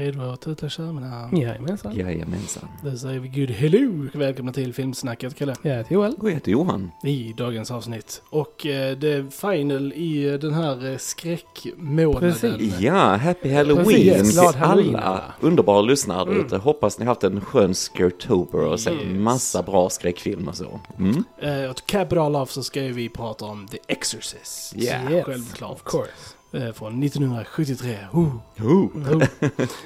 Redo att tuta och köra mina? Jajamensan. Jajamensan. Då säger vi good hello! Välkomna till Filmsnacket Kalle. Jag heter Joel. Och jag heter Johan. I dagens avsnitt. Och eh, det är final i eh, den här eh, skräckmånaden. Precis. Ja, happy halloween Precis. Glad till halloween, alla underbara lyssnare Mm. ute. Hoppas ni haft en skön scaretober och sett Yes. massa bra skräckfilmer så. Mm. Eh, och to cap it all off så ska vi prata om The Exorcist. Yeah. Yes, Självklart. Of course. Eh, från 1973. Oh. Oh. Oh.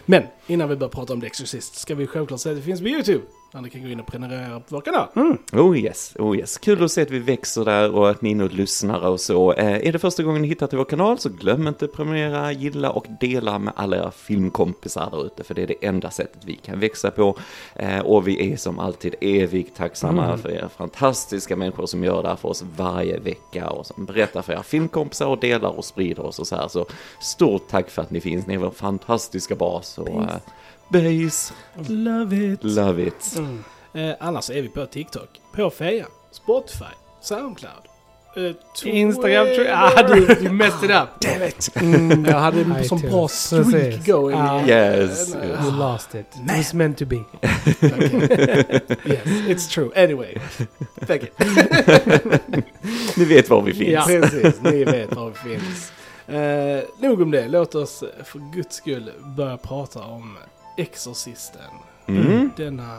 Men innan vi börjar prata om The Exorcist ska vi självklart säga att det finns på YouTube. Där ni kan gå in och prenumerera på vår kanal. Oh yes, oh yes. Kul att se att vi växer där och att ni nu lyssnar och så. Eh, är det första gången ni hittar till vår kanal så glöm inte prenumerera, gilla och dela med alla era filmkompisar där ute. För det är det enda sättet vi kan växa på. Eh, och vi är som alltid evigt tacksamma Mm. för er fantastiska människor som gör det här för oss varje vecka. Och som berättar för era filmkompisar och delar och sprider oss och så här. Så stort tack för att ni finns, ni är vår fantastiska bas. Och, eh, base, Love it. love it. Mm. Eh, annars är vi på TikTok, på Feja, Spotify, Soundcloud. Eh, Instagram tror jag. Ah, du, du messed it up. Damn it! Mm. Jag hade en sån bra streak going. Ah. Yes, Eh, yes. You lost it. It Man. was meant to be. yes, it's true. Anyway, thank you. Ni vet var vi finns. Ja, precis. Ni vet var vi finns. Eh, nog om det. Låt oss eh, för guds skull börja prata om Exorcisten. Mm. Denna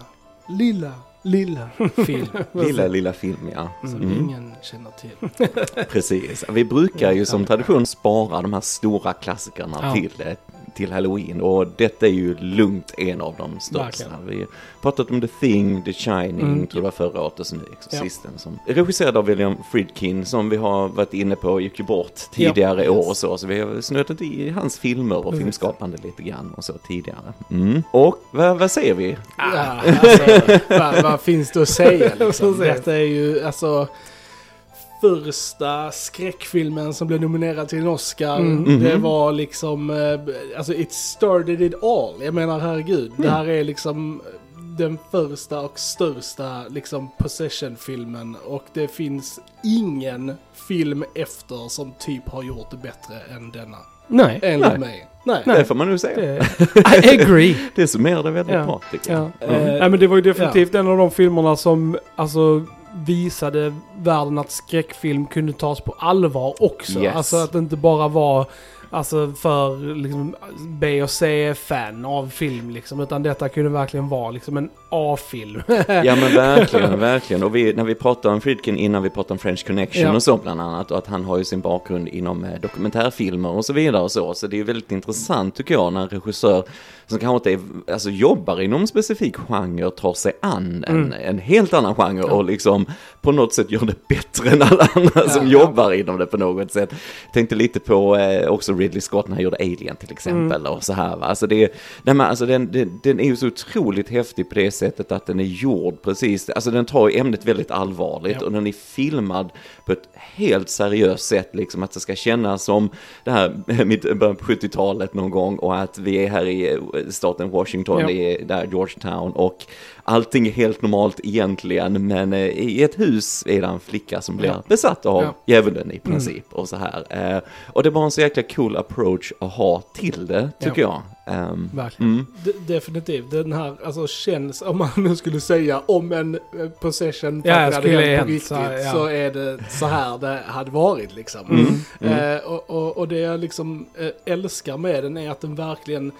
lilla, lilla film Lilla, lilla film, ja. som Mm. ingen känner till. Precis. Vi brukar ju som tradition spara de här stora klassikerna Ja. till, eh, till Halloween och detta är ju lugnt en av de största. Verkligen. Vi pratat om The Thing, The Shining, Mm. tror jag förra året och så nu Exorcisten. Som regisserad av William Friedkin som vi har varit inne på gick ju bort tidigare Ja. år och så. Så vi har snöat i hans filmer och Precis. filmskapande lite grann och så tidigare. Mm. Och vad, vad säger vi? Ja, alltså, vad, vad finns det att säga liksom? Detta är ju alltså första skräckfilmen som blev nominerad till en Oscar. Mm. Det Mhm. var liksom, eh, alltså it started it all. Jag menar herregud, det här är liksom den första och största liksom possession-filmen och det finns ingen film efter som typ har gjort det bättre än denna. Nej. Enligt Nej. mig. Nej. Det får man nog säga. Det, I agree. Det summerar det väldigt Ja. bra tycker jag. Ja. Mm. Eh, Nej men det var ju definitivt en av de filmerna som alltså visade världen att skräckfilm kunde tas på allvar också. Yes. Alltså att det inte bara var alltså för liksom, B och C-fan av film liksom. Utan detta kunde verkligen vara liksom en A-film. Ja men verkligen, verkligen. Och vi, när vi pratar om Friedkin innan vi pratar om French Connection Ja. och så bland annat. Och att han har ju sin bakgrund inom eh, dokumentärfilmer och så vidare och så. Så det är ju väldigt intressant tycker jag när en regissör som kanske inte är, alltså, jobbar inom en specifik genre tar sig an en, Mm. en helt annan genre Ja. och liksom på något sätt gör det bättre än alla andra som Ja. jobbar inom det på något sätt. Tänkte lite på eh, också Ridley Scott när han gjorde Alien till exempel Mm. och så här va. Alltså, det, nej, men, alltså den, den, den är ju så otroligt häftig på det sättet att den är gjord precis, alltså den tar ju ämnet väldigt allvarligt Ja. och den är filmad på ett helt seriöst sätt liksom att det ska kännas som det här mitt början på 70-talet någon gång och att vi är här i staten Washington, Ja. i där Georgetown och allting är helt normalt egentligen men eh, i ett hus är det en flicka som blir Ja. besatt av Ja. djävulen i princip och så här. Eh, och det var en så jäkla cool approach att ha till det tycker jag. Ehm, Verkligen. mm. D- definitivt. Den här alltså känns, om man nu skulle säga om en eh, possession Ja, skulle hade hänt på riktigt så här, ja. så är det så här det hade varit liksom. Mm. Mm. Eh, och, och, och det jag liksom älskar med den är att den verkligen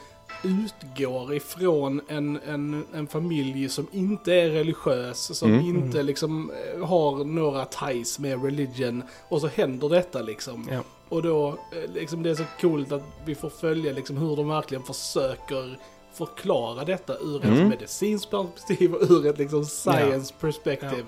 utgår ifrån en, en, en familj som inte är religiös, som Mm. inte liksom eh, har några ties med religion och så händer detta liksom. Ja. Och då, eh, liksom det är så coolt att vi får följa liksom hur de verkligen försöker förklara detta ur ett Mm. medicinskt perspektiv och ur ett liksom science perspektiv.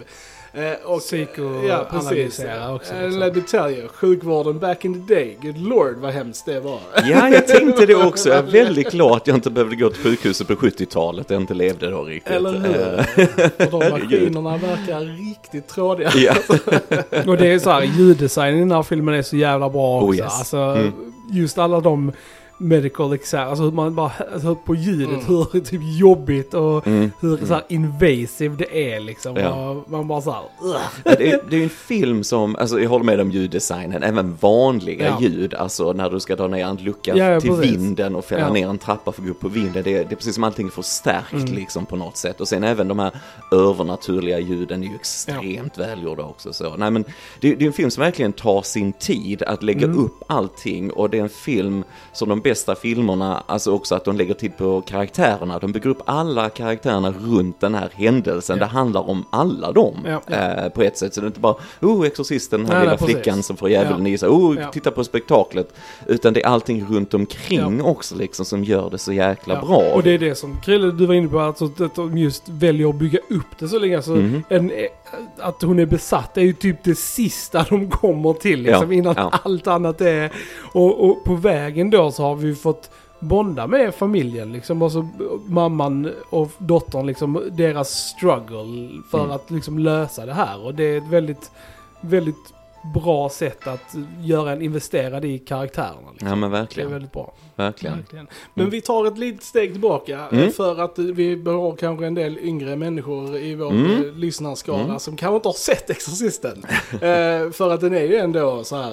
Eh, och, Psykoanalysera också, Eh, liksom. Let me tell you, sjukvården back in the day, good lord vad hemskt det var. Ja, jag tänkte det också. Jag är väldigt glad att jag inte behövde gå till sjukhuset på 70-talet. Jag inte levde då riktigt. Eller Eh, hur? För de Herregud. maskinerna verkar riktigt trådiga. Ja. Och det är så här, ljuddesignen i den här filmen är så jävla bra också. Oh, yes. Alltså, Mm. just alla de medical exam, alltså hur man bara hör på ljudet Mm. hur typ jobbigt och Mm. hur så här invasive det är liksom. Ja. Man bara såhär, Ja, Det är, det är en film som, alltså jag håller med om ljuddesignen, även vanliga Ja. ljud, alltså när du ska dra ner en lucka Ja, ja, till precis. vinden och fälla Ja. ner en trappa för att gå upp på vinden, det är, det är precis som allting är förstärkt Mm. liksom på något sätt. Och sen även de här övernaturliga ljuden är ju extremt välgjorda också. Så. Nej, men det, det är en film som verkligen tar sin tid att lägga Mm. upp allting och det är en film som de bästa filmerna, alltså också att de lägger tid på karaktärerna, de bygger upp alla karaktärerna runt den här händelsen, Ja. det handlar om alla dem Ja. eh, på ett sätt. Så det är inte bara, oh, exorcisten, den här Nej, lilla nej, flickan som får djävulen Ja. i sig, oh, Ja. titta på spektaklet. Utan det är allting runt omkring också liksom som gör det så jäkla Ja, bra. Och det är det som Krille, du var inne på, alltså, att de just väljer att bygga upp det så länge. Alltså, Mhm. en, att hon är besatt är ju typ det sista de kommer till liksom, Ja, innan ja. allt annat är... Och, och på vägen då så har vi fått bonda med familjen liksom. Alltså mamman och dottern liksom, deras struggle för Mm. att liksom lösa det här. Och det är ett väldigt, väldigt bra sätt att göra en investerad i karaktärerna. Liksom. Ja men Det är verkligen, väldigt bra. verkligen. Verkligen. Men vi tar ett litet steg tillbaka eh, Mm. för att vi har kanske en del yngre människor i vår Mm. mm. lyssnarskara Mm. som kanske inte har sett Exorcisten. eh, för att den är ju ändå så här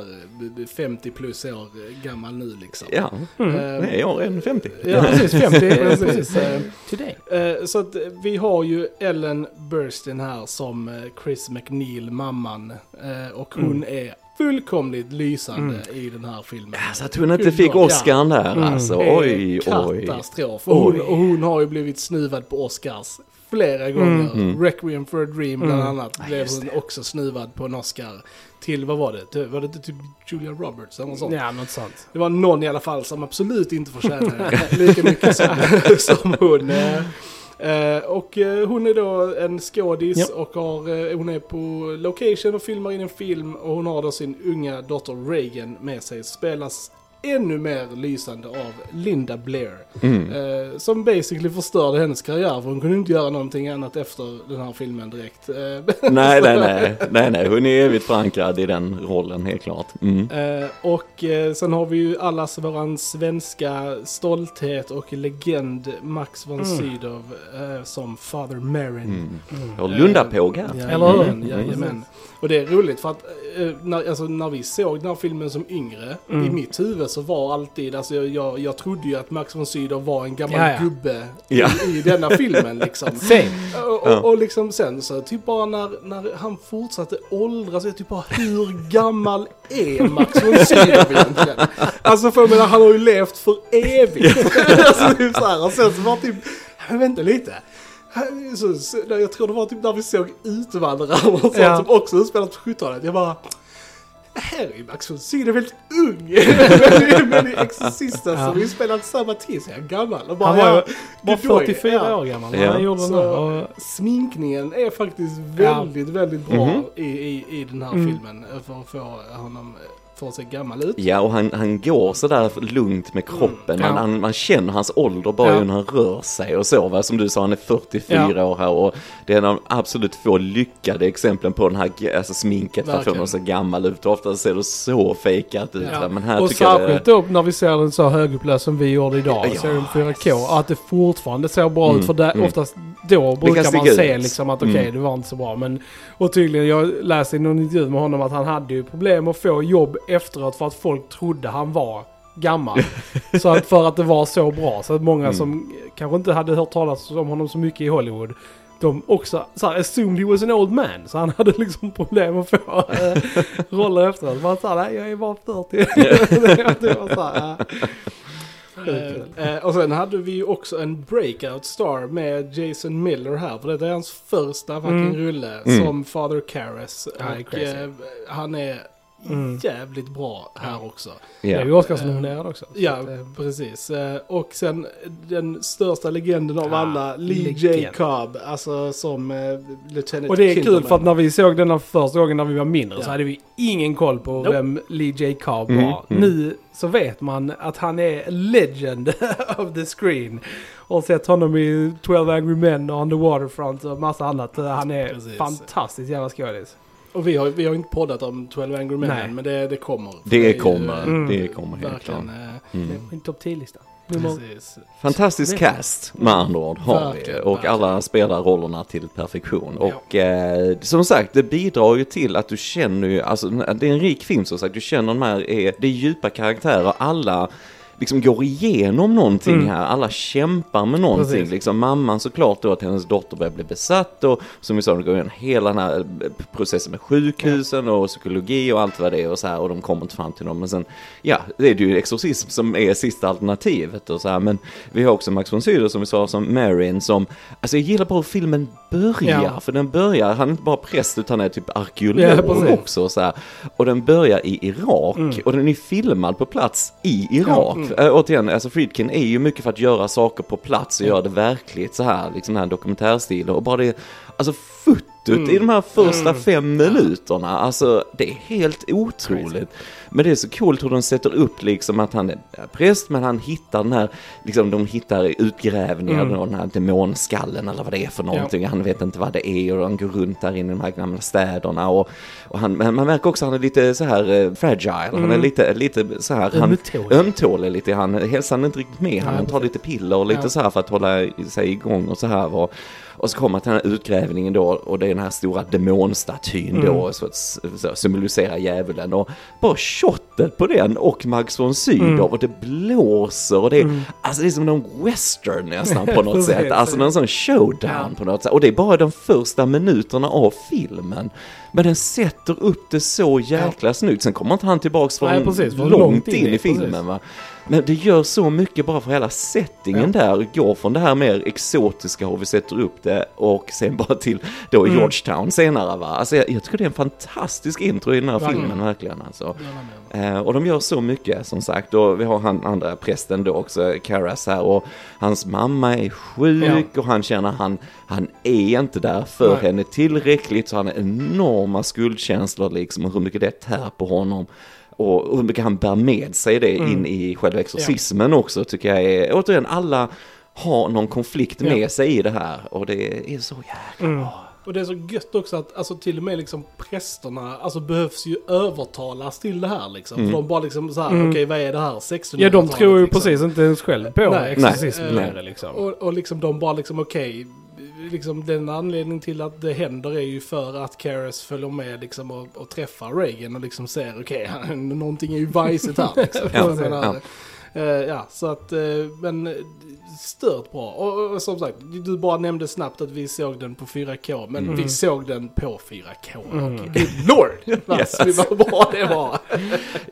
eh, 50 plus år gammal nu liksom. Ja, Mm. Eh, nej, jag är en 50. Ja, precis. 50 Precis. Eh, Today. Eh, Så att eh, vi har ju Ellen Burstyn här som eh, Chris McNeil, mamman. Eh, Och hon är fullkomligt lysande i den här filmen. Alltså att hon inte Gud, fick ja. Oscarn där Mm. alltså, oj, oj. Katastrof. Och hon, och hon har ju blivit snuvad på Oscars flera gånger. Mm. Requiem for a Dream bland Mm. annat Ja, blev hon också snuvad på en Oscar. Till, vad var det? Det- Var det typ Julia Roberts eller något sånt? Ja, något sånt. Det var någon i alla fall som absolut inte förtjänade lika mycket som, som hon. Eh, och eh, hon är då en skådis Ja. och har, eh, hon är på location och filmar in en film och hon har då sin unga dotter Reagan med sig. Spelas ännu mer lysande av Linda Blair. Mm. Eh, som basically förstörde hennes karriär för hon kunde inte göra någonting annat efter den här filmen direkt. Eh, Nej, nej, nej, nej, nej, hon är evigt förankrad i den rollen, helt klart. Mm. Eh, och eh, sen har vi ju allas våran svenska stolthet och legend Max von Mm. Sydow eh, som Father Merrin. Mm. Och Lundapåg här. Hur? Jajamän, jajamän. Och det är roligt för att eh, när, alltså, när vi såg den här filmen som yngre, Mm. i mitt huvud så var alltid, alltså jag, jag, jag trodde ju att Max von Sydow var en gammal Ja, ja. gubbe Ja. i, i denna filmen liksom. Och, och, och liksom sen så typ bara när, när han fortsatte åldras, jag typ bara hur gammal är Max von Sydow egentligen? Alltså för jag menar, han har ju levt för evigt. alltså typ så här, och sen så var typ, men vänta lite. Så, jag tror det var typ när vi såg Utvandrarna och sånt Ja. som också utspelat på 70-talet. Jag bara, här är ju Max von Sydow väldigt ung. men, men i Exorcisten Ja. så vi spelat samma tid så är han gammal. Och bara, Han var ja, bara då är- 44 ja. år gammal när Ja. han gjorde den Så- där. Och, Sminkningen är faktiskt väldigt, väldigt bra Mhm. i, i, i den här Mm. filmen för att få honom för att se gammal ut. Ja, och han, han går sådär lugnt med kroppen. Man, Ja. han, man känner hans ålder bara Ja. när han rör sig och så. Va? Som du sa, han är 44 år här och det är en av de absolut få lyckade exemplen på den här alltså, sminket för att få så gammal ut. Ofta ser det så fejkat ut. Ja. Men här och särskilt det... då när vi ser den så högupplöst som vi gjorde idag, Ja. ser den 4K, att det fortfarande ser bra Mm, ut. För där, mm. oftast då brukar man se ut. liksom att okej, Mm. det var inte så bra. Men, och tydligen, jag läste i någon intervju med honom att han hade ju problem att få jobb efteråt för att folk trodde han var gammal. så att för att det var så bra. Så att många Mm. som kanske inte hade hört talas om honom så mycket i Hollywood de också så här, assumed he was an old man. Så han hade liksom problem att få äh, roller efteråt. Man sa nej jag är bara 40. det, det var så här, äh. Eh, eh, och sen hade vi ju också en breakout star med Jason Miller här. För det är hans första fucking Mm. rulle Mm. som Father Karras. Crazy. eh, han är Mm. jävligt bra här också. Det är ju. Oscarsnominerad också. Så Ja, att, eh, precis. Eh, Och sen den största legenden av Ja, alla, Lee J. legend. Cobb. Alltså som eh, Lieutenant Och det är kul Kilderman. för att när vi såg denna första gången när vi var mindre så Ja. hade vi ingen koll på Nope. vem Lee J. Cobb Mm, var. mm. Nu så vet man att han är legend of the screen. Och sett honom i 12 Angry Men och On the Waterfront och massa annat. Han är Precis. fantastiskt jävla skådis. Och vi har, vi har inte poddat om 12 Angry Men Nej. men det, det kommer. Det är ju, kommer, Mm. det kommer helt klart. Verkligen. eh, Mm. En topp 10-lista. Nummer... Precis. Fantastisk cast med andra ord har vi och alla spelar rollerna till perfektion. Och eh, som sagt, det bidrar ju till att du känner ju, alltså det är en rik film som sagt, du känner de här, är, det är djupa karaktärer, alla liksom går igenom någonting Mm. här, alla kämpar med någonting. Precis. Liksom mamman såklart då att hennes dotter börjar bli besatt och som vi sa, går igenom hela den här eh, processen med sjukhusen och psykologi och allt vad det är och så här och de kommer inte fram till dem. Men sen, ja, det är ju exorcism som är sista alternativet och så här. Men vi har också Max von Sydow som vi sa som Marin som, alltså jag gillar bara hur filmen börjar. Ja. För den börjar, han är inte bara präst utan är typ Ja, arkeolog precis. också och så här. Och den börjar i Irak Mm. och den är filmad på plats i Irak. Ja, Äh, återigen, alltså Friedkin är ju mycket för att göra saker på plats och göra det verkligt så här, liksom den här dokumentärstilen. Och bara det, alltså fotot Mm. i de här första Mm. fem minuterna, alltså det är helt otroligt. Men det är så coolt hur de sätter upp liksom att han är präst men han hittar den här, liksom de hittar utgrävningar Mm. den här demonskallen eller vad det är för någonting. Han vet inte vad det är och han går runt där inne i de här gamla städerna och, och han, men man märker också att han är lite så här eh, fragile, han är Mm. lite, lite så här, han, Ömtålig. lite, han, hälsan är inte riktigt med, han Nej, tar lite piller och lite Ja. så här för att hålla sig igång och så här. Och, och så kommer man till den här utgrävningen då och det är den här stora demonstatyn då Mm. så att så symbolisera djävulen och bara shotet på den och Max von Sydow Mm. och det blåser och det är, Mm. alltså det är som någon western nästan på något sätt, alltså någon sån showdown på något sätt och det är bara de första minuterna av filmen. Men den sätter upp det så jäkla snyggt, sen kommer inte han tillbaks Nej, förrän precis, långt, långt in, in i- i filmen precis. va. Men det gör så mycket bara för hela settingen där, går från det här mer exotiska hur vi sätter upp det och sen bara till då Mm. Georgetown senare va. Alltså jag, jag tycker det är en fantastisk intro i den här Verkligen. filmen verkligen alltså. Eh, och de gör så mycket som sagt och vi har han andra prästen då också, Karas här och hans mamma är sjuk och han känner han, han är inte där för Nej. henne tillräckligt så han har enorma skuldkänslor liksom och hur mycket det tär på honom. Och hur mycket han bär med sig det Mm. in i själva exorcismen också tycker jag är, återigen alla har någon konflikt Ja. med sig i det här och det är så jäkla Mm. Och det är så gött också att alltså, till och med liksom prästerna alltså, behövs ju övertalas till det här liksom. Mm. För de bara liksom så här, Mm. okej vad är det här? 1600-talet? Ja, de tror ju liksom. precis inte ens själv på Nej. exorcism Nej. längre liksom. Och, och liksom de bara liksom okej, liksom den anledningen till att det händer är ju för att Karas följer med liksom och, och träffar Reagan och liksom ser okej, någonting är ju bajsigt här liksom. Ja. Eh, ja, så att, eh, men eh, stört bra. Och, och som sagt, du bara nämnde snabbt att vi såg den på 4K, men Mm. vi såg den på 4K. Mm. Och lord! Alltså, Yes. vad bra det var.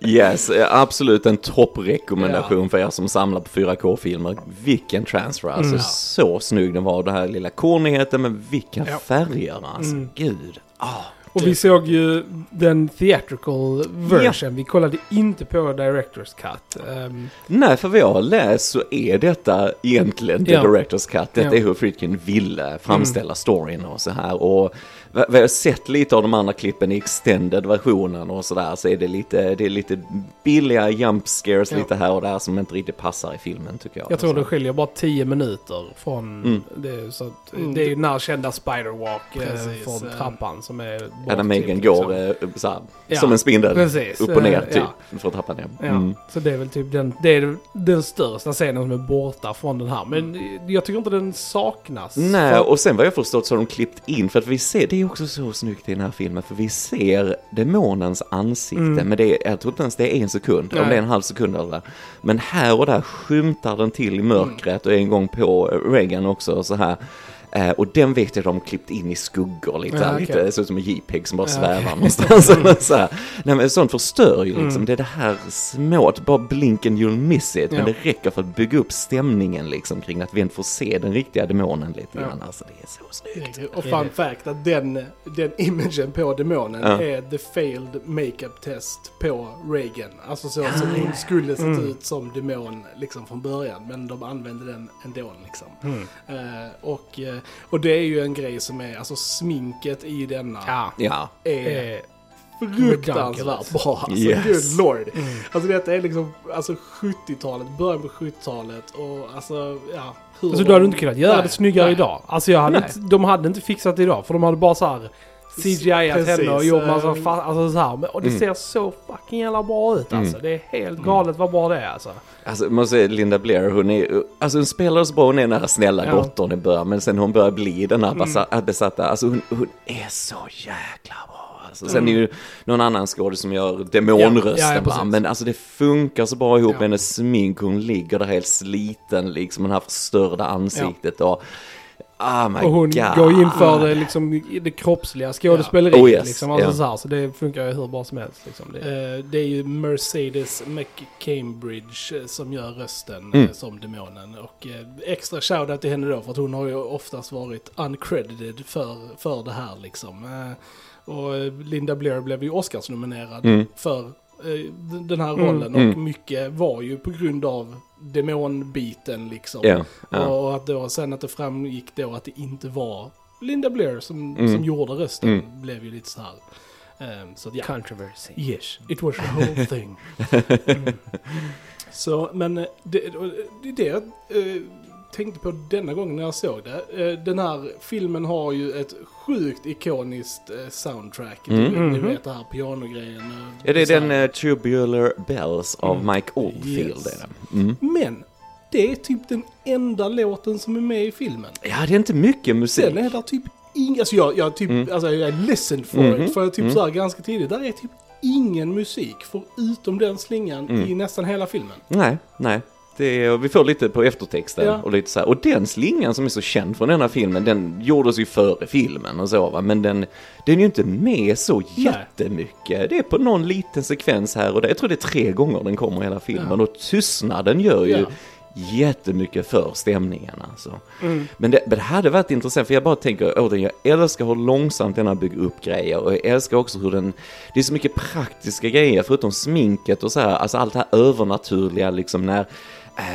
Yes, absolut en topprekommendation för er som samlar på 4K-filmer. Vilken transfer, alltså Mm. så snygg den var. Det här lilla kornigheten, men vilka Ja. färger alltså. Mm. Gud. Ah. Och vi såg ju den theatrical version. Vi kollade inte på Directors Cut. Ehm, Nej, för vad jag har läst så är detta egentligen The Ja. Director's Cut. Detta Ja. Mm. är hur Friedkin ville framställa storyn och så här. Och vad jag har sett lite av de andra klippen i extended-versionen och sådär så är det lite, det är lite billiga jump scares Ja. lite här och där som inte riktigt passar i filmen tycker jag. jag tror det skiljer bara 10 minuter från Mm. det. Så att, Mm. det är ju den här kända Spiderwalk eh, Precis, från trappan som är Ja, där Megan bortklippt, går liksom. eh, så här, Ja, som en spindel. Precis. Upp och ner eh, typ, Ja. för trappan ner. Ja, Mm. så det är väl typ den, det är den största scenen som är borta från den här. Men jag tycker inte den saknas. Nej, För- och sen vad jag förstått så har de klippt in, för att vi ser, det är också så snyggt i den här filmen, för vi ser demonens ansikte, Mm. men det är, jag tror inte ens det är en sekund, om Nej. det är en halv sekund eller där. Men här och där skymtar den till i mörkret och en gång på Reagan också och så här. Eh, och den vet jag de har klippt in i skuggor lite, Ja, lite ut som en JPEG som bara Ja, svävar okej. någonstans. så här. Nej men sånt förstör ju liksom, Mm. det är det här små, att bara blink and you'll miss it, Ja. men det räcker för att bygga upp stämningen liksom kring att vi inte får se den riktiga demonen lite Ja. grann. Alltså det är så snyggt. Och fun fact att den, den imagen på demonen Ja. är the failed makeup test på Reagan. Alltså så som hon skulle sett Mm. ut som demon liksom från början. Men de använde den ändå liksom. Mm. Eh, och, eh, och det är ju en grej som är, alltså sminket i denna Ja. Ja, är Eh, fruktansvärt bra. Alltså Yes. good lord. mm. Alltså detta är liksom alltså 70-talet, början på 70-talet och alltså ja. Hur Alltså du hade inte kunnat göra Nej, det snyggare nej. idag. Alltså jag hade inte, de hade inte fixat det idag. För de hade bara så här CGI-at henne och gjort massa eh, fa- alltså så här. Men- Och det Mm. ser så fucking jävla bra ut alltså. Det är helt galet vad bra det är alltså. Alltså, man säger Linda Blair, hon är, alltså hon spelar så bra, hon är den här snälla Ja. Mm. dottern i början, men sen hon börjar bli den här besa- besatta, alltså hon, hon är så jäkla bra. Alltså, sen är ju någon annan skådespelare som gör demonrösten Mm. Ja, ja, men alltså det funkar så bra ihop Ja. med hennes smink, hon ligger där helt sliten liksom, hon har förstörda ansiktet och Oh my Och hon god. går in för det, liksom, det kroppsliga skådespeleriet. Oh, yes. liksom, alltså, Ja. så, här, så det funkar ju hur bra som helst. Liksom. Det, Eh, Det är ju Mercedes McCambridge eh, som gör rösten Mm. eh, som demonen. Och eh, extra shoutout till henne då för att hon har ju oftast varit uncredited för, för det här liksom. Eh, Och Linda Blair blev ju Oscars-nominerad Mm. för den här Mm. rollen. Mm. Och mycket var ju på grund av demonbiten liksom. Ja, ja. Och att då sen att det framgick då att det inte var Linda Blair som, Mm. som gjorde rösten Mm. blev ju lite så här. Ehm, så att ja. Controversy. Yes, it was a whole thing. Mm. Så, men eh, det, det är det eh, tänkte på denna gången när jag såg det. Eh, den här filmen har ju ett sjukt ikoniskt eh, soundtrack. Mm. Du, ni Mhm. vet det här pianogrejen. Är det den uh, Tubular Bells av Mike Oldfield? Yes. Är det? Mm. Men, det är typ den enda låten som är med i filmen. Ja, det är inte mycket musik. Den är där typ ingen, alltså jag, jag typ, Mm. alltså jag är ledsen för Mhm. det, för typ Mm. så här ganska tidigt, där är typ ingen musik förutom den slingan Mm. i nästan hela filmen. Nej, nej. Är, vi får lite på eftertexten Ja. och lite så här. Och den slingan som är så känd från denna filmen, den gjordes ju före filmen och så va. Men den, den är ju inte med så jättemycket. Det är på någon liten sekvens här och där. Jag tror det är tre gånger den kommer i hela filmen. Ja. Och tystnaden gör ju Ja. jättemycket för stämningen alltså. Mm. Men det, men det hade varit intressant för jag bara tänker, åh, jag älskar hur långsamt den har byggt upp grejer och jag älskar också hur den, det är så mycket praktiska grejer förutom sminket och så här, alltså allt det här övernaturliga liksom när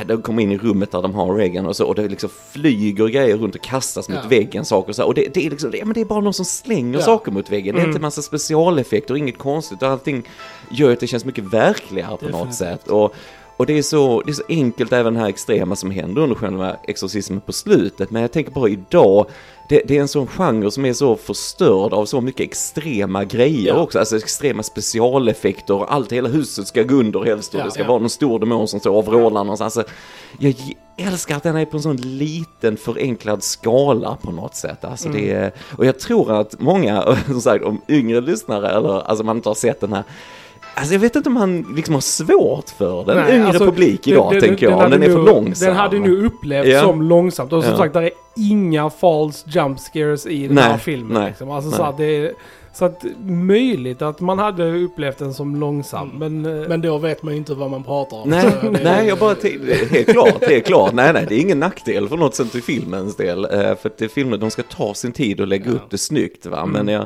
de kommer in i rummet där de har Reagan och så och det liksom flyger grejer runt och kastas mot Ja. väggen saker och så och det, det är liksom, det, men det är bara någon som slänger Ja. saker mot väggen, det är Mm. inte massa specialeffekter, inget konstigt och allting gör att det känns mycket verkligare på något Definitivt. sätt och och det är, så, det är så enkelt även det här extrema som händer under själva exorcismen på slutet. Men jag tänker bara idag, det, det är en sån genre som är så förstörd av så mycket extrema grejer Ja. också. Alltså extrema specialeffekter och allt, hela huset ska gå under helst och Ja, det ska ja. vara någon stor demon som står och vrålar någonstans. Alltså, jag älskar att den är på en sån liten förenklad skala på något sätt. Alltså det är, och jag tror att många, som sagt, om yngre lyssnare eller alltså man inte har sett den här Alltså jag vet inte om han liksom har svårt för den Nej, yngre alltså, publik idag den- tänker den jag. om hade Den är för långsam. Den hade nu upplevts Ja. som långsamt. Och som Ja. sagt, där är inga false jump scares i den Nej, här filmen. nej, liksom. alltså, nej. så, att det är, så att möjligt att man hade upplevt den som långsam. Men, eh, Men då vet man ju inte vad man pratar om. Nej, det- nej, jag bara helt klart, helt klart. Nej, nej, det är ingen nackdel för något sätt i filmens del. Eh, För att det är filmer, de ska ta sin tid och lägga Ja. upp det snyggt va. Men jag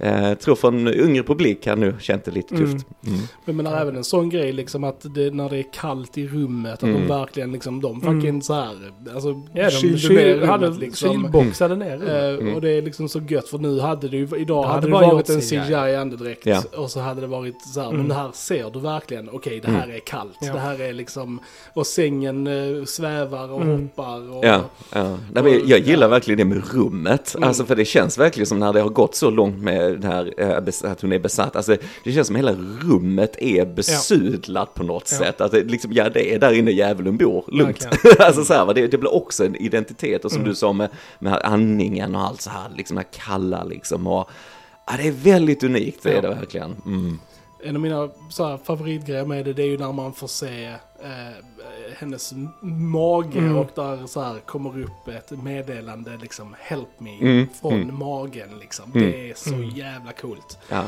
eh, tror för en yngre publik har nu känt det lite tufft. Mm. Men jag menar även en sån grej liksom att det, när det är kallt i rummet, att Mm. de verkligen liksom, de fucking Mm. så här, alltså ja, de kylde kyl, ner hade rummet liksom. kylboxade ner rummet. Eh, Mm. Och det är liksom så gött för nu hade det ju, idag Det hade hade det bara varit gjort en CGI. CGI-andedräkt Ja. och så hade det varit så här, Mm. men det här ser du verkligen, okej det här är kallt, Ja. det här är liksom, och sängen eh, svävar och Mm. hoppar och... Ja, ja. Nej, men jag gillar verkligen det med rummet. Mm. Alltså för det känns verkligen som när det har gått så långt med det här, eh, att hon är besatt. Alltså det känns som hela rummet är besudlat på något Ja. sätt. Att det liksom, ja det är där inne djävulen bor, lugnt. Alltså så här, va, det, det blir också en identitet och som Mm. du sa med, med andningen och allt så här, liksom det här kalla liksom. Och, ja, det är väldigt unikt, det är Ja. det verkligen. Mm. En av mina så här, favoritgrejer med det, det är ju när man får se eh, hennes mage Mm. och där så här kommer upp ett meddelande liksom Help me Mm, från mm. magen liksom. Mm. Det är så Mm. jävla coolt. Ja.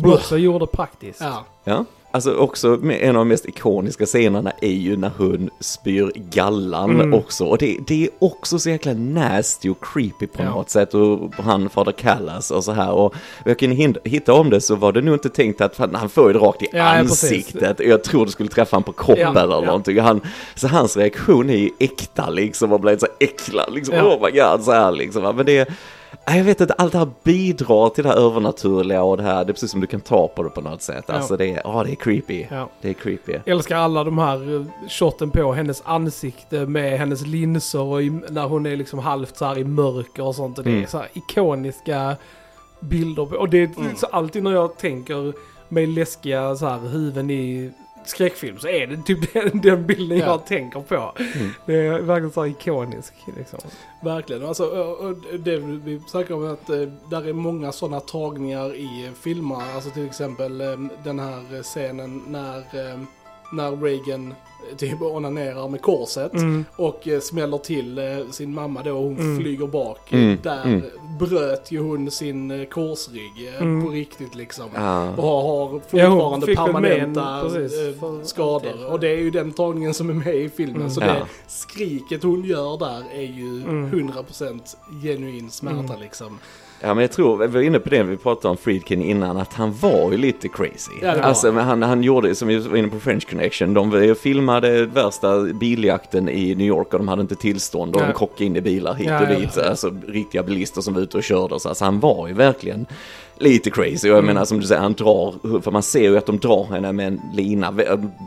Som också gjorde praktiskt. Ja, Ja, alltså också en av de mest ikoniska scenerna är ju när hon spyr gallan Mm. också. Och det, det är också så jäkla nasty och creepy på Ja. något sätt. Och han, fader Callas och så här. Och jag kan hitta om det så var det nog inte tänkt att han, han får ju det rakt i Ja, ja, ansiktet. Jag tror det skulle träffa han på kroppen Ja, eller ja. någonting. Han, så hans reaktion är ju äkta liksom och blir så äcklad liksom. Ja. Oh my god, så här liksom. Men det Jag vet inte, allt det här bidrar till det här övernaturliga och det här, det är precis som du kan ta på det på något sätt. Ja. Alltså det är, ja det är creepy. Ja. Det är creepy. Älskar alla de här eh, shoten på hennes ansikte med hennes linser och i, när hon är liksom halvt så här i mörker och sånt. Och det Mm. är så här ikoniska bilder. Och det är Mm. så alltid när jag tänker med läskiga så här huvuden i skräckfilm så är det typ den, den bilden Ja. jag tänker på. Mm. Det är verkligen så ikonisk liksom. Verkligen. Alltså, det vi snackar om är att eh, där är många sådana tagningar i filmer. Alltså till exempel eh, den här scenen när, eh, när Reagan typ onanerar med korset. Mm. Och eh, smäller till eh, sin mamma då och hon Mm. flyger bak. Mm, Där mm. bröt ju hon sin eh, korsrygg eh, Mm. på riktigt liksom. Ja. Och har, Ja, fortfarande en- permanenta eh, för skador. Och det är ju den tagningen som är med i filmen. Mm. Så Ja. det skriket hon gör där är ju Mm. 100% genuin smärta Mm. liksom. Ja men jag tror, vi var inne på det, vi pratade om Friedkin innan, att han var ju lite crazy. Ja, alltså han. men han, han gjorde, som vi var inne på French Connection, de filmade värsta biljakten i New York och de hade inte tillstånd och Ja. de krockade in i bilar hit Ja, och dit. ja. Alltså riktiga bilister som var ute och körde. Så alltså, han var ju verkligen lite crazy. Och jag Mm. menar som du säger, han drar, för man ser ju att de drar henne med en lina,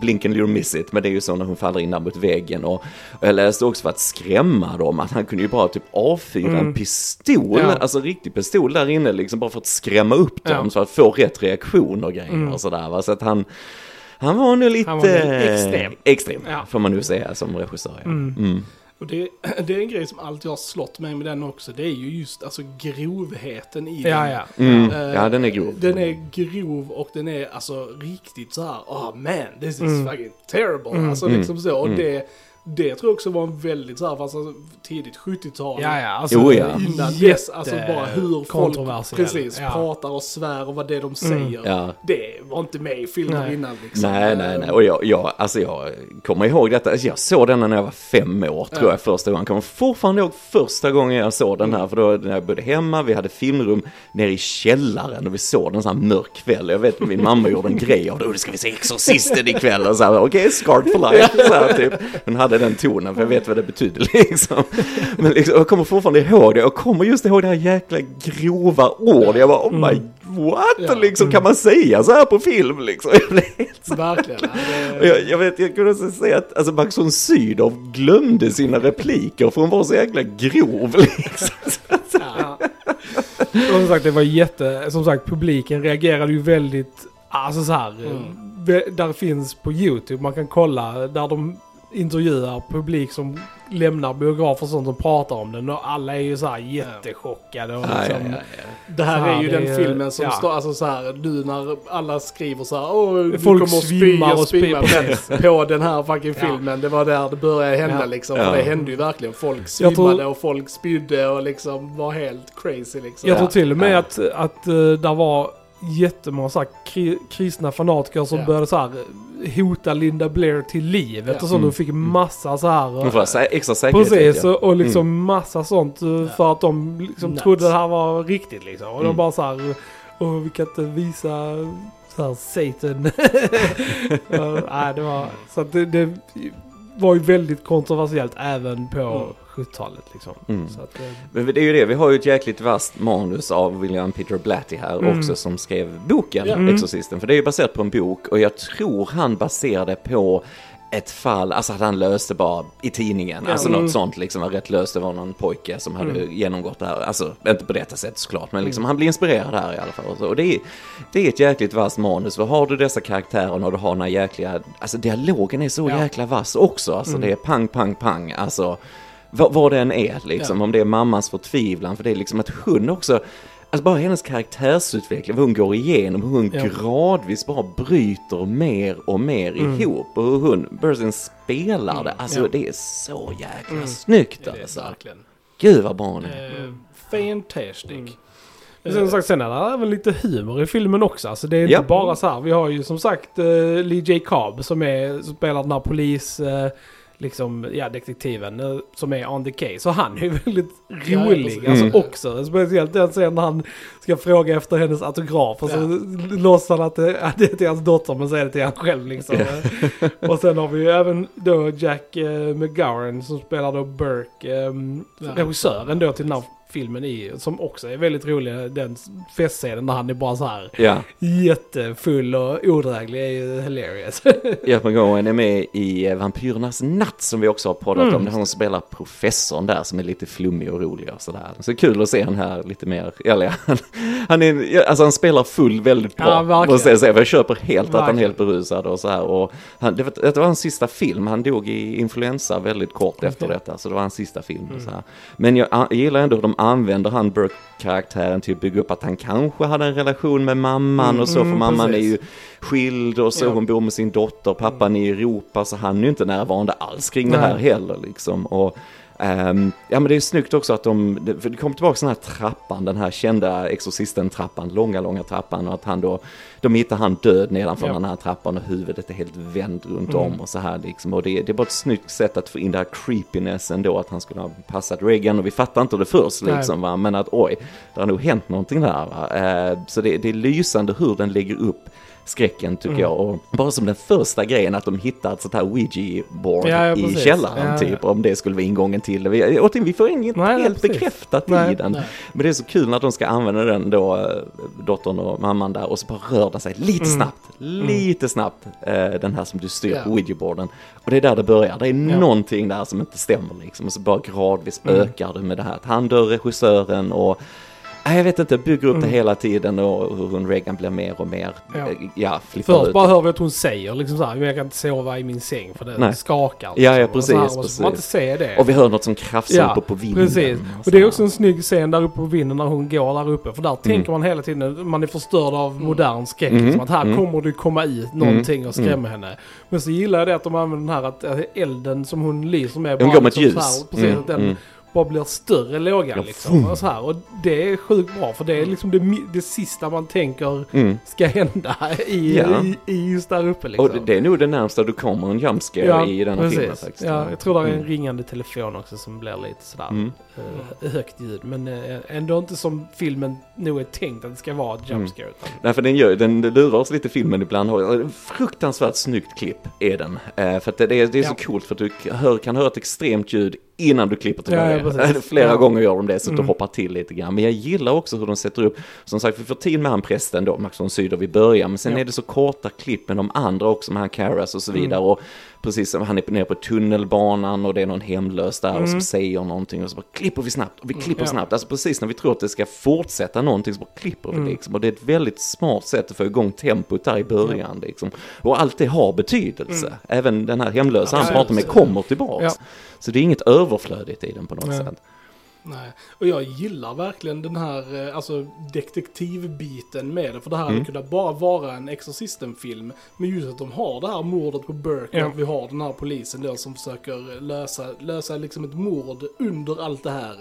blink and you'll miss it, men det är ju så när hon faller in där mot väggen. Och, och jag läste också för att skrämma dem, att han kunde ju bara typ avfyra en Mm. pistol, Ja. alltså riktig pistol där inne, liksom bara för att skrämma upp dem, Ja. så att få rätt reaktion och grejer Mm. och sådär. Va? Så att han, han var nu lite var extrem. extrem Ja. får man nu säga som regissör. Ja. Mm. Mm. Och det, det är en grej som alltid har slått mig med den också. Det är ju just alltså grovheten i Ja, den. ja. Mm. Eh, Ja, den är grov. Den är grov och den är alltså riktigt så här. oh man, this is Mm. fucking terrible. Mm. Alltså Mm. liksom så. Och Mm. det, det tror jag också var en väldigt så här, alltså, tidigt 70-tal. Ja, ja. Alltså, Jo, ja. Innan dess, alltså bara hur folk precis Ja. pratar och svär och vad det de Mm. säger. Ja. Det var inte med i filmen Nej. innan liksom. Nej, nej, nej. Och jag, jag, alltså jag kommer ihåg detta. Alltså jag såg den när jag var fem år, tror Ja. jag, första gången. Jag kommer fortfarande ihåg första gången jag såg den här. För då när jag bodde hemma, vi hade filmrum nere i källaren och vi såg den så här mörk kväll. Jag vet min mamma gjorde en grej av det. "Oh, Nu ska vi se Exorcisten ikväll. Och så här, okej, scarred for life. Så här, typ. Hon hade den tonen, för jag vet vad det betyder liksom. Men liksom, jag kommer fortfarande ihåg det. Jag kommer just ihåg det här jäkla grova ord. Jag bara, oh my, what? Ja. Liksom, kan man säga så här på film liksom? Jag blev helt Verkligen. och det- jag, jag vet, jag kunde också säga att alltså Max von Sydow glömde sina repliker för hon var så jäkla grov liksom. ja. Och som sagt, det var jätte... Som sagt, publiken reagerade ju väldigt... Alltså så här. Mm. Där finns på YouTube, man kan kolla där de intervjuar publik som lämnar biografer och sånt och pratar om den. Och alla är ju så här jättechockade. Och Ja, ja, liksom, ja, ja. Det här Ja, är ju den är- filmen som ja. står, alltså så här, nu när alla skriver så här, åh, Folk kommer svimmar och och spyr, spimma precis. men på den här fucking Ja. filmen, det var där det började hända Ja. liksom. Det hände ju verkligen, folk svimmade tror- och folk spydde och liksom var helt crazy liksom. Jag Ja. tror till och med Ja. att, att uh, där var jättemånga så här, kri, kristna fanatiker som Ja. började så här, hota Linda Blair till liv. Ja. Eftersom Mm. de fick massa så här... Hon får sä- extra säkerhet. Precis, ja. och, och liksom massa sånt uh, för att de liksom Nuts. trodde det här var riktigt liksom. Och Mm. de bara så här, och vi kan inte visa så här Satan. Ja, Nej, det var, så att det, det var ju väldigt kontroversiellt även på Mm. 70-talet liksom. Mm. Så att, eh, Men det är ju det, vi har ju ett jäkligt vasst manus av William Peter Blatty här Mm. också som skrev boken Ja. Mm. Exorcisten. För det är ju baserat på en bok och jag tror han baserade på ett fall, alltså att han löste bara i tidningen, Ja. alltså Mm. något sånt liksom var rätt löst. Det var någon pojke som hade Mm. genomgått det här, alltså inte på detta sätt såklart, men liksom Mm. han blir inspirerad här i alla fall. Och, så. och det, är, det är ett jäkligt vasst manus, för har du dessa karaktärerna och du har den här jäkliga, alltså dialogen är så Ja. jäkla vass också, alltså Mm. det är pang, pang, pang, alltså vad, det än är liksom, Ja. om det är mammans förtvivlan, för det är liksom att hon också, alltså bara hennes karaktärsutveckling, vad hon går igenom, hur hon Ja. gradvis bara bryter mer och mer Mm. ihop och hur hon, Bursin spelar det, alltså Ja. det är så jäkla Mm. snyggt alltså. verkligen. Gud vad bra hon är. Eh, fantastic. Mm. Men Som sagt, sen är det även lite humor i filmen också. Alltså det är inte Ja. bara så här. Vi har ju som sagt uh, Lee J. Cobb som, är, spelar den här polis... eh, liksom, ja, detektiven eh, som är on the case. Så han är ju väldigt Ja, rolig precis. alltså Mm. också. Speciellt den scenen när han ska fråga efter hennes autograf. Och så Ja. låtsas han att det, att det är till hans dotter men är det till han själv liksom. och sen har vi ju även då Jack uh, McGowan som spelar då Burke, um, Ja. regissören då till den här filmen i, som också är väldigt rolig, den festscenen där han är bara så här Ja, jättefull och odräglig är ju hilarious. Jeppe Gowen är med i eh, Vampyrernas natt som vi också har poddat Mm. om. Det är han som spelar professorn där som är lite flummig och rolig och sådär. Så kul att se han här lite mer, eller han, han, är, alltså han spelar full väldigt bra. Ja, verkligen. måste jag säga, för jag köper helt att han är Verkligen. helt berusad och så här. Och han, det, var, det var hans sista film, han dog i influensa väldigt kort efter detta, så det var hans sista film. Och så här. Men jag, jag gillar ändå hur de använder han Burke-karaktären till att bygga upp att han kanske hade en relation med mamman och så, för mm, mamman är precis. ju skild och så, Ja. hon bor med sin dotter, pappan är i Europa, så han är ju inte närvarande alls kring det här Nej. heller liksom. Och, ehm, ja men det är snyggt också att de, för det kommer tillbaka den här trappan, den här kända Exorcisten-trappan, långa, långa trappan och att han då, de hittar han död nedanför Ja. den här trappan och huvudet är helt vänt runt Mm. om och så här liksom. Och det, det är bara ett snyggt sätt att få in det här creepiness ändå, att han skulle ha passat Reagan och vi fattar inte det först Nej. liksom va, men att oj, det har nog hänt någonting där va. Eh, så det, det är lysande hur den lägger upp skräcken tycker Mm. jag. Och bara som den första grejen att de hittar ett sånt här Ouija-board Ja, ja, i källaren typ. Om det skulle vara ingången till. Vi, återigen, vi får inget Nej, nej, helt precis. bekräftat i Nej, den. nej. Men det är så kul när de ska använda den då, eh, dottern och mamman där, och så bara rör det sig lite Mm. snabbt, lite snabbt, eh, den här som du styr på Ja. Ouija-boarden. Och det är där det börjar, det är Ja. någonting där som inte stämmer liksom. Och så bara gradvis Mm. ökar det med det här att han dör, regissören och Nej, jag vet inte, bygger upp det Mm. hela tiden och hur hon Reagan blir mer och mer, Ja. ja, ja Först ut. bara hör vi att hon säger liksom så här, jag kan inte sova i min säng för det Nej. skakar. Ja, ja, liksom. Och så här, precis, och så får man inte precis. se det. Och vi hör något som krafsar uppe på vinden. Precis. och Och det är så också en snygg scen där uppe på vinden när hon går där uppe. För där tänker man hela tiden, man är förstörd av modern skräck. Mm. Liksom, att här Mm. kommer det komma ut någonting och skrämma henne. Men så gillar jag det att de använder den här att elden som hon lyser med. Hon går med ett liksom ljus. Så här, precis, Mm, den mm. Bara blir större lågan Ja, liksom. fum. Och, så här. och det är sjukt bra för det är liksom det, det sista man tänker Mm. ska hända i, Ja. i, i just där uppe liksom. Och det, är nog det närmsta du kommer en jump scare i denna precis. filmen faktiskt. Ja, jag tror det är en Mm. ringande telefon också som blir lite sådär Mm. eh, högt ljud. Men eh, ändå inte som filmen nog är tänkt att det ska vara ett Mm. jump scare. utan- Nej, för den, gör, den lurar oss lite filmen ibland. Fruktansvärt snyggt klipp är den. Eh, för det, det är, det är så Ja. coolt för att du hör, kan höra ett extremt ljud innan du klipper Ja, ja, tillbaka. precis. Flera Ja. gånger gör de det så att du Mm. hoppar till lite grann. Men jag gillar också hur de sätter upp, som sagt vi får tid med han prästen då, Max von Sydow i början. Men sen Ja. är det så korta klipp med de andra också, med han Karras och så Mm. vidare. Och precis som han är nere på tunnelbanan och det är någon hemlös där och som Mm. säger någonting och så bara klipper vi snabbt och vi klipper Ja. snabbt. Alltså precis när vi tror att det ska fortsätta någonting så bara klipper vi Mm. liksom. Och det är ett väldigt smart sätt att få igång tempot där i början liksom. Och allt det har betydelse. Även den här hemlösa han Mm. Ja, pratar med ja. kommer tillbaks. Så det är inget överflödigt i den på något Nej. sätt. Nej, och jag gillar verkligen den här eh, alltså, detektivbiten med det. För det här Mm. hade kunnat bara vara en Exorcisten-film. Men just att de har det här mordet på Burke Ja. och att vi har den här polisen då som försöker lösa, lösa liksom ett mord under allt det här.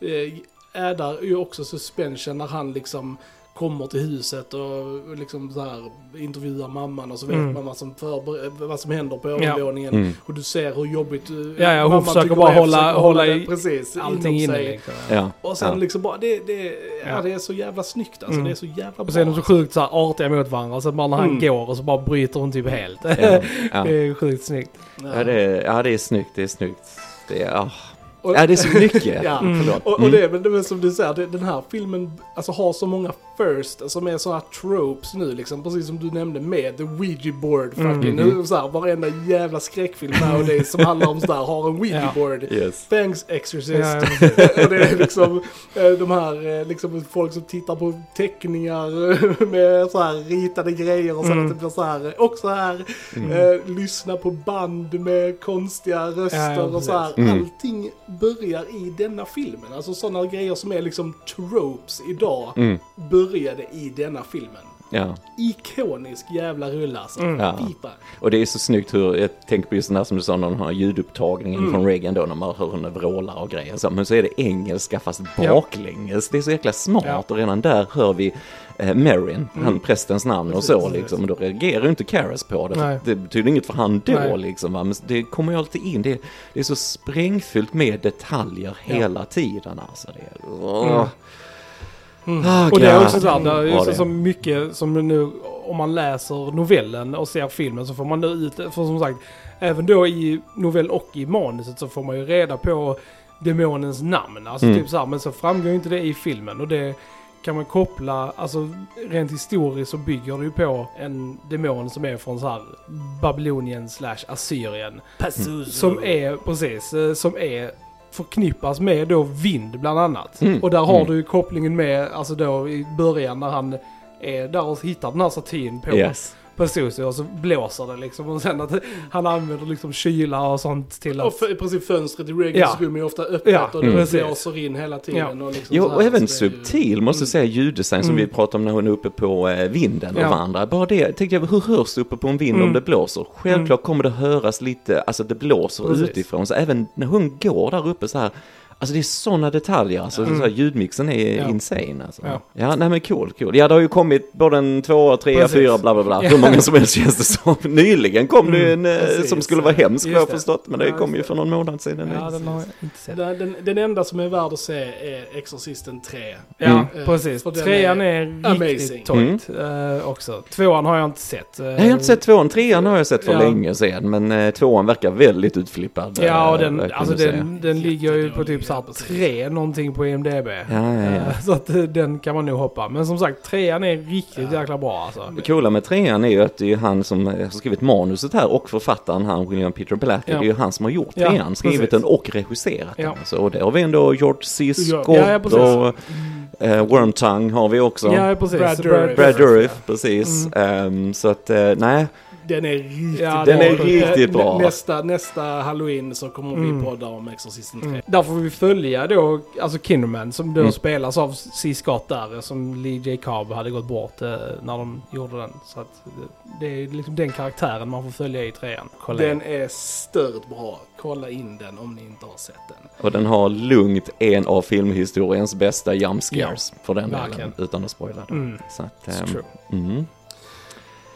Eh, är där ju också suspension när han liksom kommer till huset och liksom så här intervjuar mamman och så vet Mm. man vad som, förber- vad som händer på övervåningen. Mm. Och du ser hur jobbigt eh, Ja, ja, hon mamman försöker tycker bara hålla- försöker hålla det, i precis, Allting inom inne liksom. Ja. Och sen ja. liksom bara, det, det, ja. Ja. det är så jävla snyggt alltså. Mm. Det är så jävla Och så är de bra. så sjukt så här artiga mot varandra. Så att bara när han Mm. går och så bara bryter hon typ helt. Ja, ja. det är sjukt snyggt. Ja, det är, ja, det är snyggt, det är snyggt. Det är, ah. Och- ja, det är så mycket. Ja, Mm. Och, och Mm. det, men det är som du säger, det, den här filmen alltså, har så många first som är sådana tropes nu liksom. Precis som du nämnde med the Ouija board fucking. Mm. Nu så här, varenda jävla skräckfilm nowadays som handlar om sådär har en Ouija Ja. board. Yes. Thanks Exorcist. Ja, och det är liksom eh, de här eh, liksom folk som tittar på teckningar eh, med så här ritade grejer och så Mm. att det blir så här. Och så här eh, lyssna på band med konstiga röster och så här. Mm. Allting börjar i denna filmen. Alltså sådana grejer som är liksom tropes idag Mm. Började i denna filmen. Ja. Ikonisk jävla rulle alltså. Mm. Ja. Och det är så snyggt hur, jag tänker på just den här som du sa, när de har ljudupptagningen Mm. från Reagan då, när man hör henne vråla och grejer. Så, men så är det engelska fast Ja. baklänges. Det är så jäkla smart Ja. och redan där hör vi eh, Marin, han prästens namn och så Mm. Precis, liksom. Och då reagerar ju inte Karras på det. Det betyder inget för han då Nej. liksom. Va? Men det kommer ju alltid in. Det, det är så sprängfyllt med detaljer Ja. hela tiden alltså. Det är, åh. Mm. Ah, Och det är också så här, det är det. så mycket som nu, om man läser novellen och ser filmen så får man nu ut, för som sagt, även då i novell och i manuset så får man ju reda på demonens namn. Alltså Mm. typ så här, men så framgår ju inte det i filmen och det kan man koppla, alltså rent historiskt så bygger det ju på en demon som är från så här Babylonien slash Assyrien. Som är, precis, som är förknippas med då vind bland annat. Mm. Och där har Mm. du kopplingen med, alltså då i början när han är där och hittar den här statyn på, Yes. På Susie och så blåser det liksom. Och sen att han använder liksom kyla och sånt till Och att... för, i princip fönstret i Regans Ja. rum är ofta öppet Ja, och det precis. blåser in hela tiden. Och liksom Jo, så här, och även är ju- subtil måste jag säga ljuddesign som Mm. vi pratade om när hon är uppe på eh, vinden och Ja. vandrar. Bara det, tänkte jag, hur hörs det uppe på en vind om Mm. det blåser? Självklart kommer det höras lite, alltså det blåser Precis. utifrån. Så även när hon går där uppe så här, alltså det är sådana detaljer, alltså Mm. så här, ljudmixen är Ja. insane alltså. Ja. Ja. nej men cool, cool. Ja, det har ju kommit både en tvåa, trea, Precis. fyra, bla bla bla. Ja. Hur många som helst känns det som. Nyligen kom det ju en eh, precis. som skulle vara hemsk vad jag har det. förstått, men det Ja, kom ju för någon månad sedan. Ja, den har jag inte sett. Den, den, den enda som är värd att se är Exorcisten 3. Ja, Mm. precis. För den Trean är, amazing. riktigt tojt eh, också. Tvåan har jag inte sett. Eh, Jag har inte sett tvåan, trean har jag sett för Ja. länge sedan, men eh, tvåan verkar väldigt utflippad. Ja, och eh, den, alltså den, den ligger ju på typ såhär Precis. tre någonting på IMDB. Ja, ja, ja. Eh, Så att eh, den kan man nog hoppa. Men som sagt, trean är riktigt jäkla bra alltså. Det coola med trean är ju att det är ju han som eh, har skrivit manuset här och författaren, han William Peter Blatty, Ja. det är ju han som har gjort Ja, trean, skrivit precis. den och regisserat Ja. den. Så och där har vi ändå George C. Ja, Scott ja, och eh, Wormtongue har vi också. Ja, precis. Brad Dourif. Brad Dourif, ja. precis. Ehm, så att, eh, nej, Den är riktigt Ja, den är bra. riktigt bra. Nästa, nästa halloween så kommer Mm. vi podda om Exorcisten 3. Mm. Där får vi följa då, alltså Kinderman som då Mm. spelas av C. Scott där, som Lee J. Cobb hade gått bort eh, när de gjorde den. Så att det, det är liksom den karaktären man får följa i trean. Kolla Den in. är stört bra. Kolla in den om ni inte har sett den. och den har lugnt en av filmhistoriens bästa jump scares för den verkligen. delen, utan att spoila den. Mm. Så att, It's ehm, true. mm.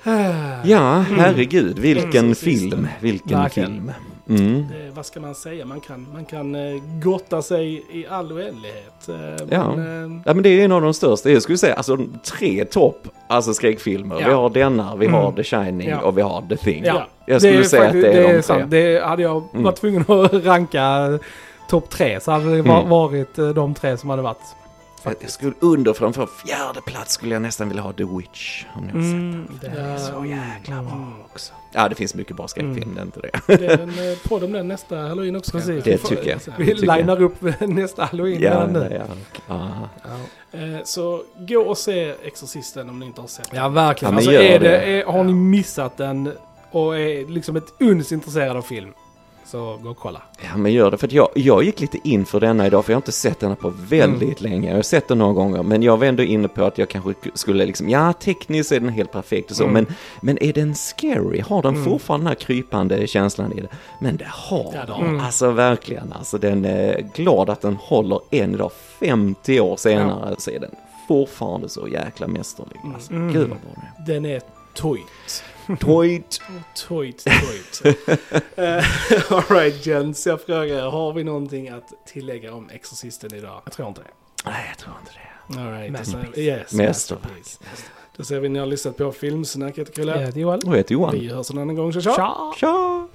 Ja, herregud, vilken Exorcisten. film, vilken Verkligen. film. Mm. Det, vad ska man säga? Man kan, man kan eh, gotta sig i all oändlighet. Eh, Ja. Men, eh, Ja men det är en av de största, jag skulle säga alltså tre topp, alltså skräckfilmer. Ja. Vi har denna, vi har Mm. The Shining Ja. och vi har The Thing. Ja. Jag skulle är säga faktiskt- att det är, de tre. sant. Det hade jag Mm. varit tvungen att ranka topp tre så hade det Mm. varit de tre som hade varit. Jag, jag skulle under framför fjärde plats skulle jag nästan vilja ha The Witch. Om ni har sett den. Mm, den är så jäkla bra mm. också. Ja det finns mycket bra skräckfilm, Mm. det är inte det. Det är en eh, podd om den nästa halloween också. Precis. Det tycker jag. Vi jag. linar upp nästa halloween Ja, ja, ja. Ja. Eh, Så gå och se Exorcisten om ni inte har sett den. Ja, verkligen. Ja, alltså, är det, det. Är, har ni missat den och är liksom ett uns intresserad av film, så gå och kolla. Ja men gör det, för jag, jag gick lite in för denna idag för jag har inte sett denna på väldigt Mm. länge. Jag har sett den några gånger men jag var ändå inne på att jag kanske skulle liksom, ja tekniskt är den helt perfekt och så Mm. men, men är den scary? Har den Mm. fortfarande den här krypande känslan i det? Men det har Ja, den, den. alltså verkligen. Alltså den är glad att den håller än idag, 50 år senare så är den fortfarande så jäkla mästerlig. Alltså, Mm. Gud vad bra den Den är tojt. Är. Toit! Tojt, tojt. uh, Alright gents, jag frågar, har vi någonting att tillägga om Exorcisten idag? Jag tror inte det. Nej jag tror inte det. Alright. Masterpiece. Yes, Mästerverk. masterpiece. Då ser vi ni har lyssnat på Filmsnack, jag heter Chrille. Jag heter Joel. Och jag heter Johan. Vi hörs en annan gång, tja tja! Tja! Tja!